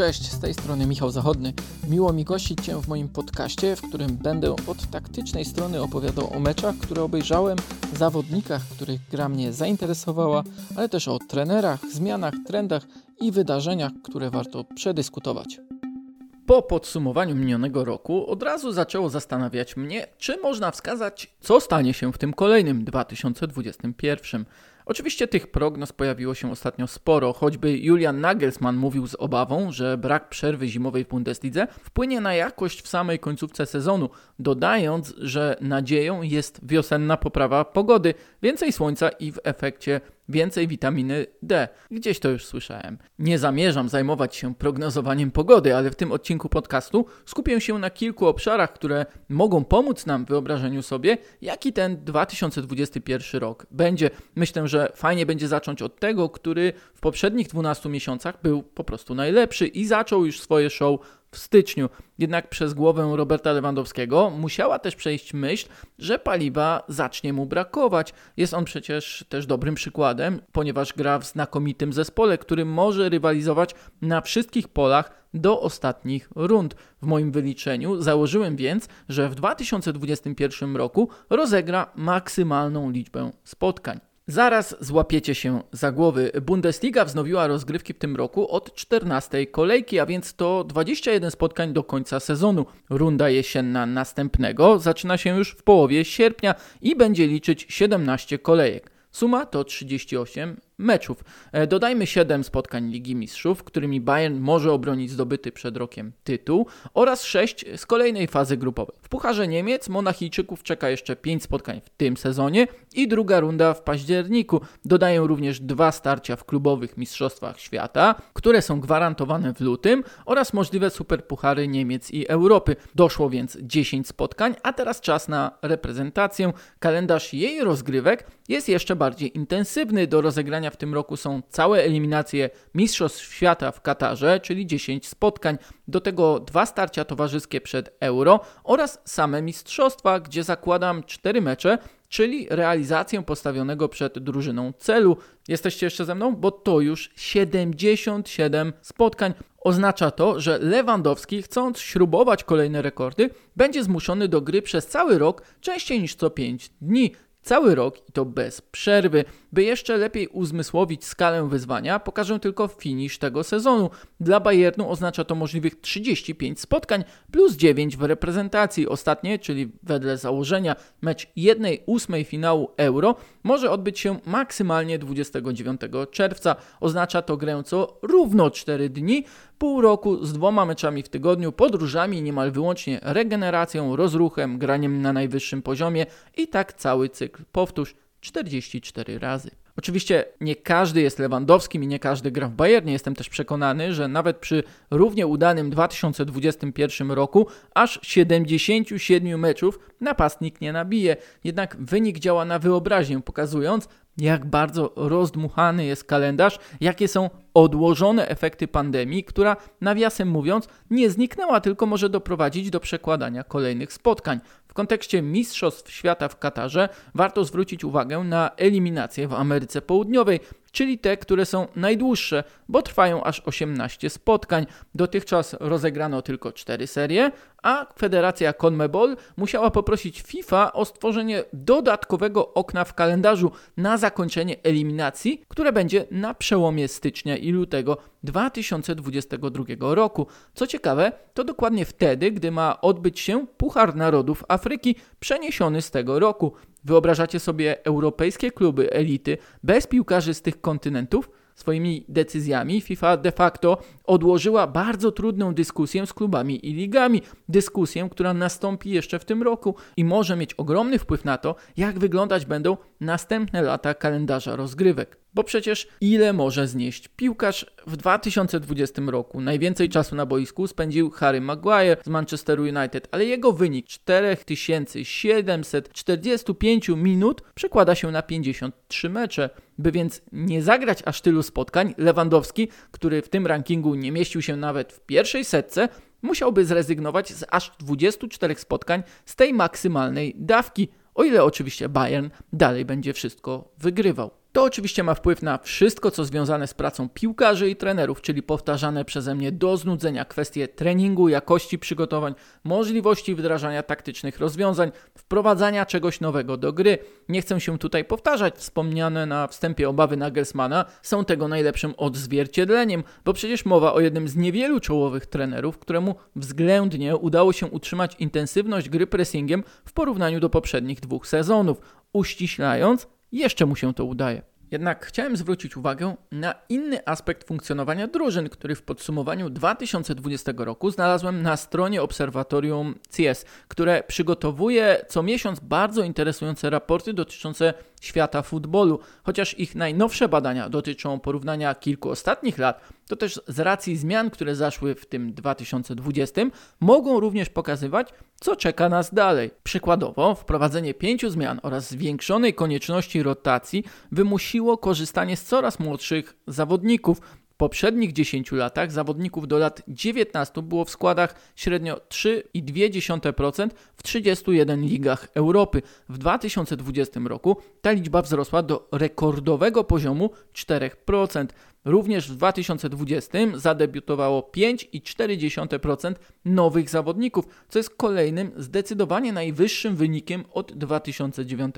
Cześć, z tej strony Michał Zachodny. Miło mi gościć Cię w moim podcaście, w którym będę od taktycznej strony opowiadał o meczach, które obejrzałem, zawodnikach, których gra mnie zainteresowała, ale też o trenerach, zmianach, trendach i wydarzeniach, które warto przedyskutować. Po podsumowaniu minionego roku od razu zaczęło zastanawiać mnie, czy można wskazać, co stanie się w tym kolejnym 2021. Oczywiście tych prognoz pojawiło się ostatnio sporo, choćby Julian Nagelsmann mówił z obawą, że brak przerwy zimowej w Bundeslidze wpłynie na jakość w samej końcówce sezonu, dodając, że nadzieją jest wiosenna poprawa pogody, więcej słońca i w efekcie więcej witaminy D. Gdzieś to już słyszałem. Nie zamierzam zajmować się prognozowaniem pogody, ale w tym odcinku podcastu skupię się na kilku obszarach, które mogą pomóc nam w wyobrażeniu sobie, jaki ten 2021 rok będzie. Myślę, że fajnie będzie zacząć od tego, który w poprzednich 12 miesiącach był po prostu najlepszy i zaczął już swoje show w styczniu. Jednak przez głowę Roberta Lewandowskiego musiała też przejść myśl, że paliwa zacznie mu brakować. Jest on przecież też dobrym przykładem, ponieważ gra w znakomitym zespole, który może rywalizować na wszystkich polach do ostatnich rund. W moim wyliczeniu założyłem więc, że w 2021 roku rozegra maksymalną liczbę spotkań. Zaraz złapiecie się za głowy. Bundesliga wznowiła rozgrywki w tym roku od 14 kolejki, a więc to 21 spotkań do końca sezonu. Runda jesienna następnego zaczyna się już w połowie sierpnia i będzie liczyć 17 kolejek. Suma to 38 meczów. E, dodajmy 7 spotkań Ligi Mistrzów, którymi Bayern może obronić zdobyty przed rokiem tytuł oraz 6 z kolejnej fazy grupowej. W Pucharze Niemiec Monachijczyków czeka jeszcze 5 spotkań w tym sezonie i druga runda w październiku. Dodają również dwa starcia w klubowych Mistrzostwach Świata, które są gwarantowane w lutym oraz możliwe superpuchary Niemiec i Europy. Doszło więc 10 spotkań, a teraz czas na reprezentację. Kalendarz jej rozgrywek jest jeszcze bardziej intensywny do rozegrania w tym roku są całe eliminacje Mistrzostw Świata w Katarze, czyli 10 spotkań, do tego dwa starcia towarzyskie przed Euro oraz same Mistrzostwa, gdzie zakładam 4 mecze, czyli realizację postawionego przed drużyną celu. Jesteście jeszcze ze mną? Bo to już 77 spotkań. Oznacza to, że Lewandowski, chcąc śrubować kolejne rekordy, będzie zmuszony do gry przez cały rok częściej niż co 5 dni. Cały rok i to bez przerwy. By jeszcze lepiej uzmysłowić skalę wyzwania, pokażę tylko finisz tego sezonu. Dla Bayernu oznacza to możliwych 35 spotkań plus 9 w reprezentacji. Ostatnie, czyli wedle założenia mecz 1-8 finału Euro, może odbyć się maksymalnie 29 czerwca. Oznacza to grę co równo 4 dni, pół roku z dwoma meczami w tygodniu, podróżami, niemal wyłącznie regeneracją, rozruchem, graniem na najwyższym poziomie i tak cały cykl. Powtórz 44 razy. Oczywiście nie każdy jest Lewandowskim i nie każdy gra w Bayernie. Jestem też przekonany, że nawet przy równie udanym 2021 roku aż 77 meczów napastnik nie nabije. Jednak wynik działa na wyobraźnię, pokazując, jak bardzo rozdmuchany jest kalendarz, jakie są odłożone efekty pandemii, która nawiasem mówiąc nie zniknęła, tylko może doprowadzić do przekładania kolejnych spotkań. W kontekście Mistrzostw Świata w Katarze warto zwrócić uwagę na eliminację w Ameryce Americe Południowej. Czyli te, które są najdłuższe, bo trwają aż 18 spotkań. Dotychczas rozegrano tylko 4 serie, a Federacja CONMEBOL musiała poprosić FIFA o stworzenie dodatkowego okna w kalendarzu na zakończenie eliminacji, które będzie na przełomie stycznia i lutego 2022 roku. Co ciekawe, to dokładnie wtedy, gdy ma odbyć się Puchar Narodów Afryki przeniesiony z tego roku. Wyobrażacie sobie europejskie kluby elity bez piłkarzy z tych kontynentów? Swoimi decyzjami FIFA de facto odłożyła bardzo trudną dyskusję z klubami i ligami. Dyskusję, która nastąpi jeszcze w tym roku i może mieć ogromny wpływ na to, jak wyglądać będą następne lata kalendarza rozgrywek. Bo przecież ile może znieść piłkarz w 2020 roku? Najwięcej czasu na boisku spędził Harry Maguire z Manchesteru United, ale jego wynik 4745 minut przekłada się na 53 mecze. By więc nie zagrać aż tylu spotkań, Lewandowski, który w tym rankingu nie mieścił się nawet w pierwszej setce, musiałby zrezygnować z aż 24 spotkań z tej maksymalnej dawki, o ile oczywiście Bayern dalej będzie wszystko wygrywał. To oczywiście ma wpływ na wszystko, co związane z pracą piłkarzy i trenerów, czyli powtarzane przeze mnie do znudzenia kwestie treningu, jakości przygotowań, możliwości wdrażania taktycznych rozwiązań, wprowadzania czegoś nowego do gry. Nie chcę się tutaj powtarzać, wspomniane na wstępie obawy Nagelsmana są tego najlepszym odzwierciedleniem, bo przecież mowa o jednym z niewielu czołowych trenerów, któremu względnie udało się utrzymać intensywność gry pressingiem w porównaniu do poprzednich dwóch sezonów. Uściślając, jeszcze mu się to udaje. Jednak chciałem zwrócić uwagę na inny aspekt funkcjonowania drużyn, który w podsumowaniu 2020 roku znalazłem na stronie Obserwatorium CS, które przygotowuje co miesiąc bardzo interesujące raporty dotyczące świata futbolu. Chociaż ich najnowsze badania dotyczą porównania kilku ostatnich lat, to też z racji zmian, które zaszły w tym 2020, mogą również pokazywać, co czeka nas dalej. Przykładowo, wprowadzenie pięciu zmian oraz zwiększonej konieczności rotacji wymusiło korzystanie z coraz młodszych zawodników, poprzednich 10 latach zawodników do lat 19 było w składach średnio 3,2% w 31 ligach Europy. W 2020 roku ta liczba wzrosła do rekordowego poziomu 4%. Również w 2020 zadebiutowało 5,4% nowych zawodników, co jest kolejnym zdecydowanie najwyższym wynikiem od 2009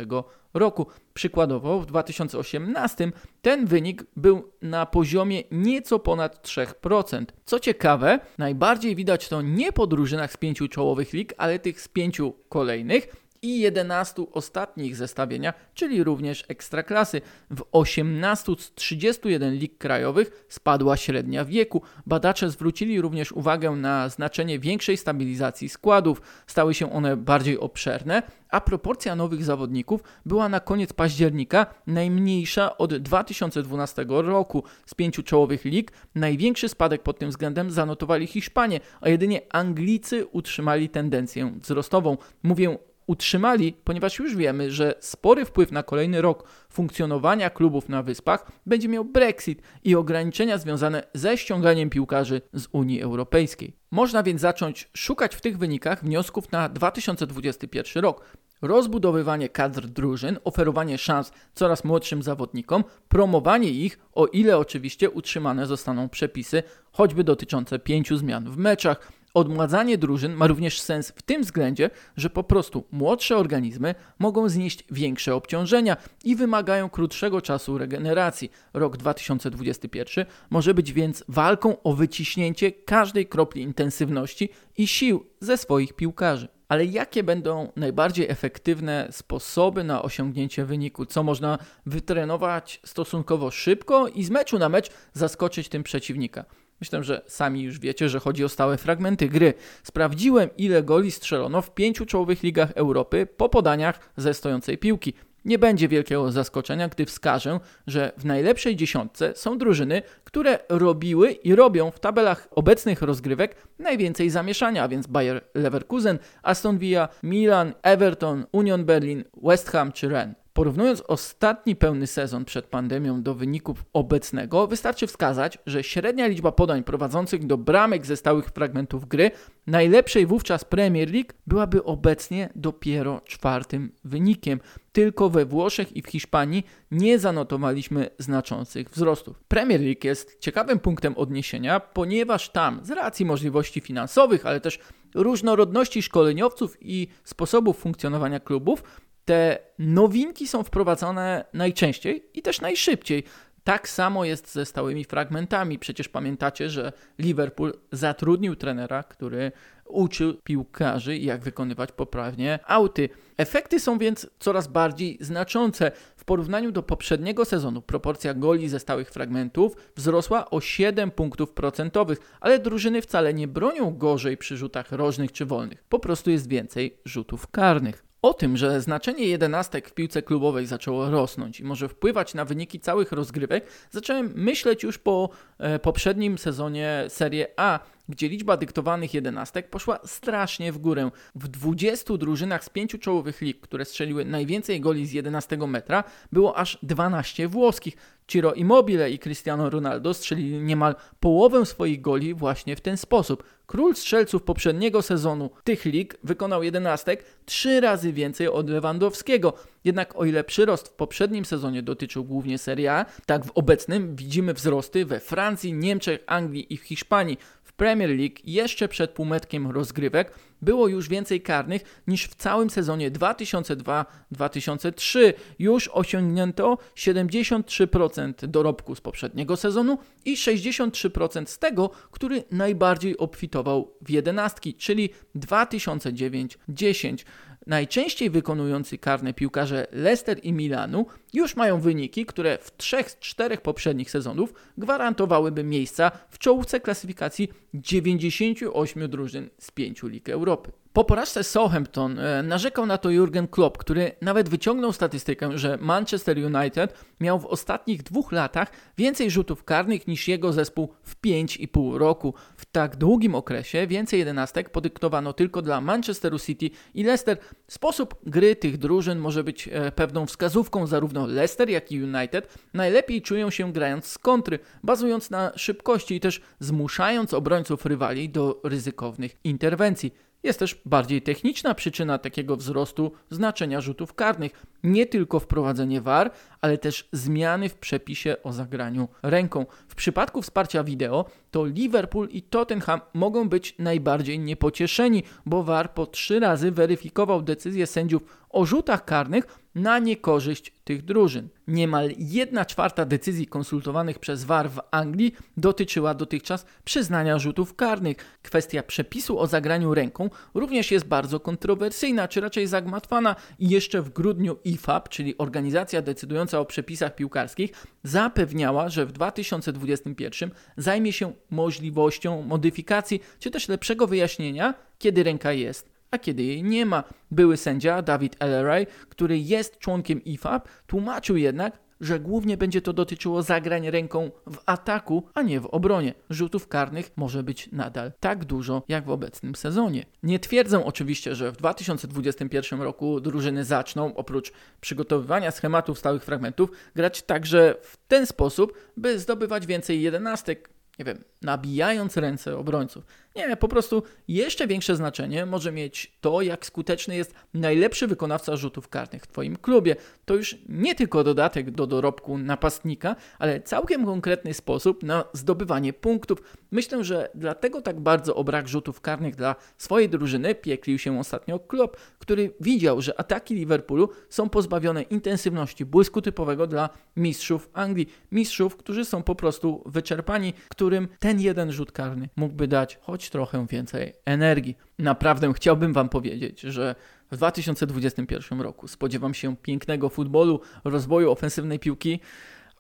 roku. Przykładowo w 2018 ten wynik był na poziomie nieco ponad 3%. Co ciekawe, najbardziej widać to nie po drużynach z pięciu czołowych lig, ale tych z pięciu kolejnych i 11 ostatnich zestawienia, czyli również ekstraklasy. W 18 z 31 lig krajowych spadła średnia wieku. Badacze zwrócili również uwagę na znaczenie większej stabilizacji składów. Stały się one bardziej obszerne, a proporcja nowych zawodników była na koniec października najmniejsza od 2012 roku. Z pięciu czołowych lig największy spadek pod tym względem zanotowali Hiszpanie, a jedynie Anglicy utrzymali tendencję wzrostową. Mówię utrzymali, ponieważ już wiemy, że spory wpływ na kolejny rok funkcjonowania klubów na wyspach będzie miał Brexit i ograniczenia związane ze ściąganiem piłkarzy z Unii Europejskiej. Można więc zacząć szukać w tych wynikach wniosków na 2021 rok. Rozbudowywanie kadr drużyn, oferowanie szans coraz młodszym zawodnikom, promowanie ich, o ile oczywiście utrzymane zostaną przepisy, choćby dotyczące pięciu zmian w meczach, Odmładzanie drużyn ma również sens w tym względzie, że po prostu młodsze organizmy mogą znieść większe obciążenia i wymagają krótszego czasu regeneracji. Rok 2021 może być więc walką o wyciśnięcie każdej kropli intensywności i sił ze swoich piłkarzy. Ale jakie będą najbardziej efektywne sposoby na osiągnięcie wyniku? Co można wytrenować stosunkowo szybko i z meczu na mecz zaskoczyć tym przeciwnika? Myślę, że sami już wiecie, że chodzi o stałe fragmenty gry. Sprawdziłem, ile goli strzelono w pięciu czołowych ligach Europy po podaniach ze stojącej piłki. Nie będzie wielkiego zaskoczenia, gdy wskażę, że w najlepszej dziesiątce są drużyny, które robiły i robią w tabelach obecnych rozgrywek najwięcej zamieszania, a więc Bayer Leverkusen, Aston Villa, Milan, Everton, Union Berlin, West Ham czy Rennes. Porównując ostatni pełny sezon przed pandemią do wyników obecnego, wystarczy wskazać, że średnia liczba podań prowadzących do bramek ze stałych fragmentów gry, najlepszej wówczas Premier League, byłaby obecnie dopiero czwartym wynikiem. Tylko we Włoszech i w Hiszpanii nie zanotowaliśmy znaczących wzrostów. Premier League jest ciekawym punktem odniesienia, ponieważ tam z racji możliwości finansowych, ale też różnorodności szkoleniowców i sposobów funkcjonowania klubów, te nowinki są wprowadzane najczęściej i też najszybciej. Tak samo jest ze stałymi fragmentami. Przecież pamiętacie, że Liverpool zatrudnił trenera, który uczył piłkarzy, jak wykonywać poprawnie auty. Efekty są więc coraz bardziej znaczące. W porównaniu do poprzedniego sezonu proporcja goli ze stałych fragmentów wzrosła o 7 punktów procentowych, ale drużyny wcale nie bronią gorzej przy rzutach rożnych czy wolnych. Po prostu jest więcej rzutów karnych. O tym, że znaczenie jedenastek w piłce klubowej zaczęło rosnąć i może wpływać na wyniki całych rozgrywek, zacząłem myśleć już po e, poprzednim sezonie Serie A, gdzie liczba dyktowanych jedenastek poszła strasznie w górę. W 20 drużynach z pięciu czołowych lig, które strzeliły najwięcej goli z 11 metra, było aż 12 włoskich. Ciro Immobile i Cristiano Ronaldo strzelili niemal połowę swoich goli właśnie w ten sposób. Król strzelców poprzedniego sezonu tych lig wykonał jedenastek trzy razy więcej od Lewandowskiego. Jednak o ile przyrost w poprzednim sezonie dotyczył głównie Serie A, tak w obecnym widzimy wzrosty we Francji, Niemczech, Anglii i w Hiszpanii. Premier League jeszcze przed półmetkiem rozgrywek było już więcej karnych niż w całym sezonie 2002-2003. Już osiągnięto 73% dorobku z poprzedniego sezonu i 63% z tego, który najbardziej obfitował w jedenastki, czyli 2009-10. Najczęściej wykonujący karne piłkarze Leicester i Milanu już mają wyniki, które w trzech z czterech poprzednich sezonów gwarantowałyby miejsca w czołówce klasyfikacji 98 drużyn z pięciu lig Europy. Po porażce Southampton e, narzekał na to Jurgen Klopp, który nawet wyciągnął statystykę, że Manchester United miał w ostatnich dwóch latach więcej rzutów karnych niż jego zespół w 5,5 roku. W tak długim okresie więcej jedenastek podyktowano tylko dla Manchesteru City i Leicester. Sposób gry tych drużyn może być e, pewną wskazówką zarówno Leicester, jak i United. Najlepiej czują się grając z kontry, bazując na szybkości i też zmuszając obrońców rywali do ryzykownych interwencji. Jest też bardziej techniczna przyczyna takiego wzrostu znaczenia rzutów karnych. Nie tylko wprowadzenie VAR, ale też zmiany w przepisie o zagraniu ręką. W przypadku wsparcia wideo to Liverpool i Tottenham mogą być najbardziej niepocieszeni, bo VAR po trzy razy weryfikował decyzje sędziów o rzutach karnych na niekorzyść tych drużyn. Niemal 1 czwarta decyzji konsultowanych przez VAR w Anglii dotyczyła dotychczas przyznania rzutów karnych. Kwestia przepisu o zagraniu ręką również jest bardzo kontrowersyjna, czy raczej zagmatwana i jeszcze w grudniu IFAB, czyli organizacja decydująca o przepisach piłkarskich, zapewniała, że w 2021 zajmie się możliwością modyfikacji, czy też lepszego wyjaśnienia, kiedy ręka jest a kiedy jej nie ma. Były sędzia David Elleray, który jest członkiem IFAB, tłumaczył jednak, że głównie będzie to dotyczyło zagrań ręką w ataku, a nie w obronie. Rzutów karnych może być nadal tak dużo jak w obecnym sezonie. Nie twierdzę oczywiście, że w 2021 roku drużyny zaczną, oprócz przygotowywania schematów stałych fragmentów, grać także w ten sposób, by zdobywać więcej jedenastek, nie wiem, nabijając ręce obrońców. Nie, po prostu jeszcze większe znaczenie może mieć to, jak skuteczny jest najlepszy wykonawca rzutów karnych w Twoim klubie. To już nie tylko dodatek do dorobku napastnika, ale całkiem konkretny sposób na zdobywanie punktów. Myślę, że dlatego tak bardzo o brak rzutów karnych dla swojej drużyny pieklił się ostatnio Klopp, który widział, że ataki Liverpoolu są pozbawione intensywności błysku typowego dla mistrzów Anglii. Mistrzów, którzy są po prostu wyczerpani, którym ten jeden rzut karny mógłby dać choć trochę więcej energii. Naprawdę chciałbym Wam powiedzieć, że w 2021 roku spodziewam się pięknego futbolu, rozwoju ofensywnej piłki,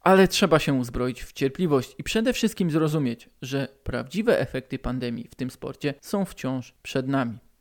ale trzeba się uzbroić w cierpliwość i przede wszystkim zrozumieć, że prawdziwe efekty pandemii w tym sporcie są wciąż przed nami.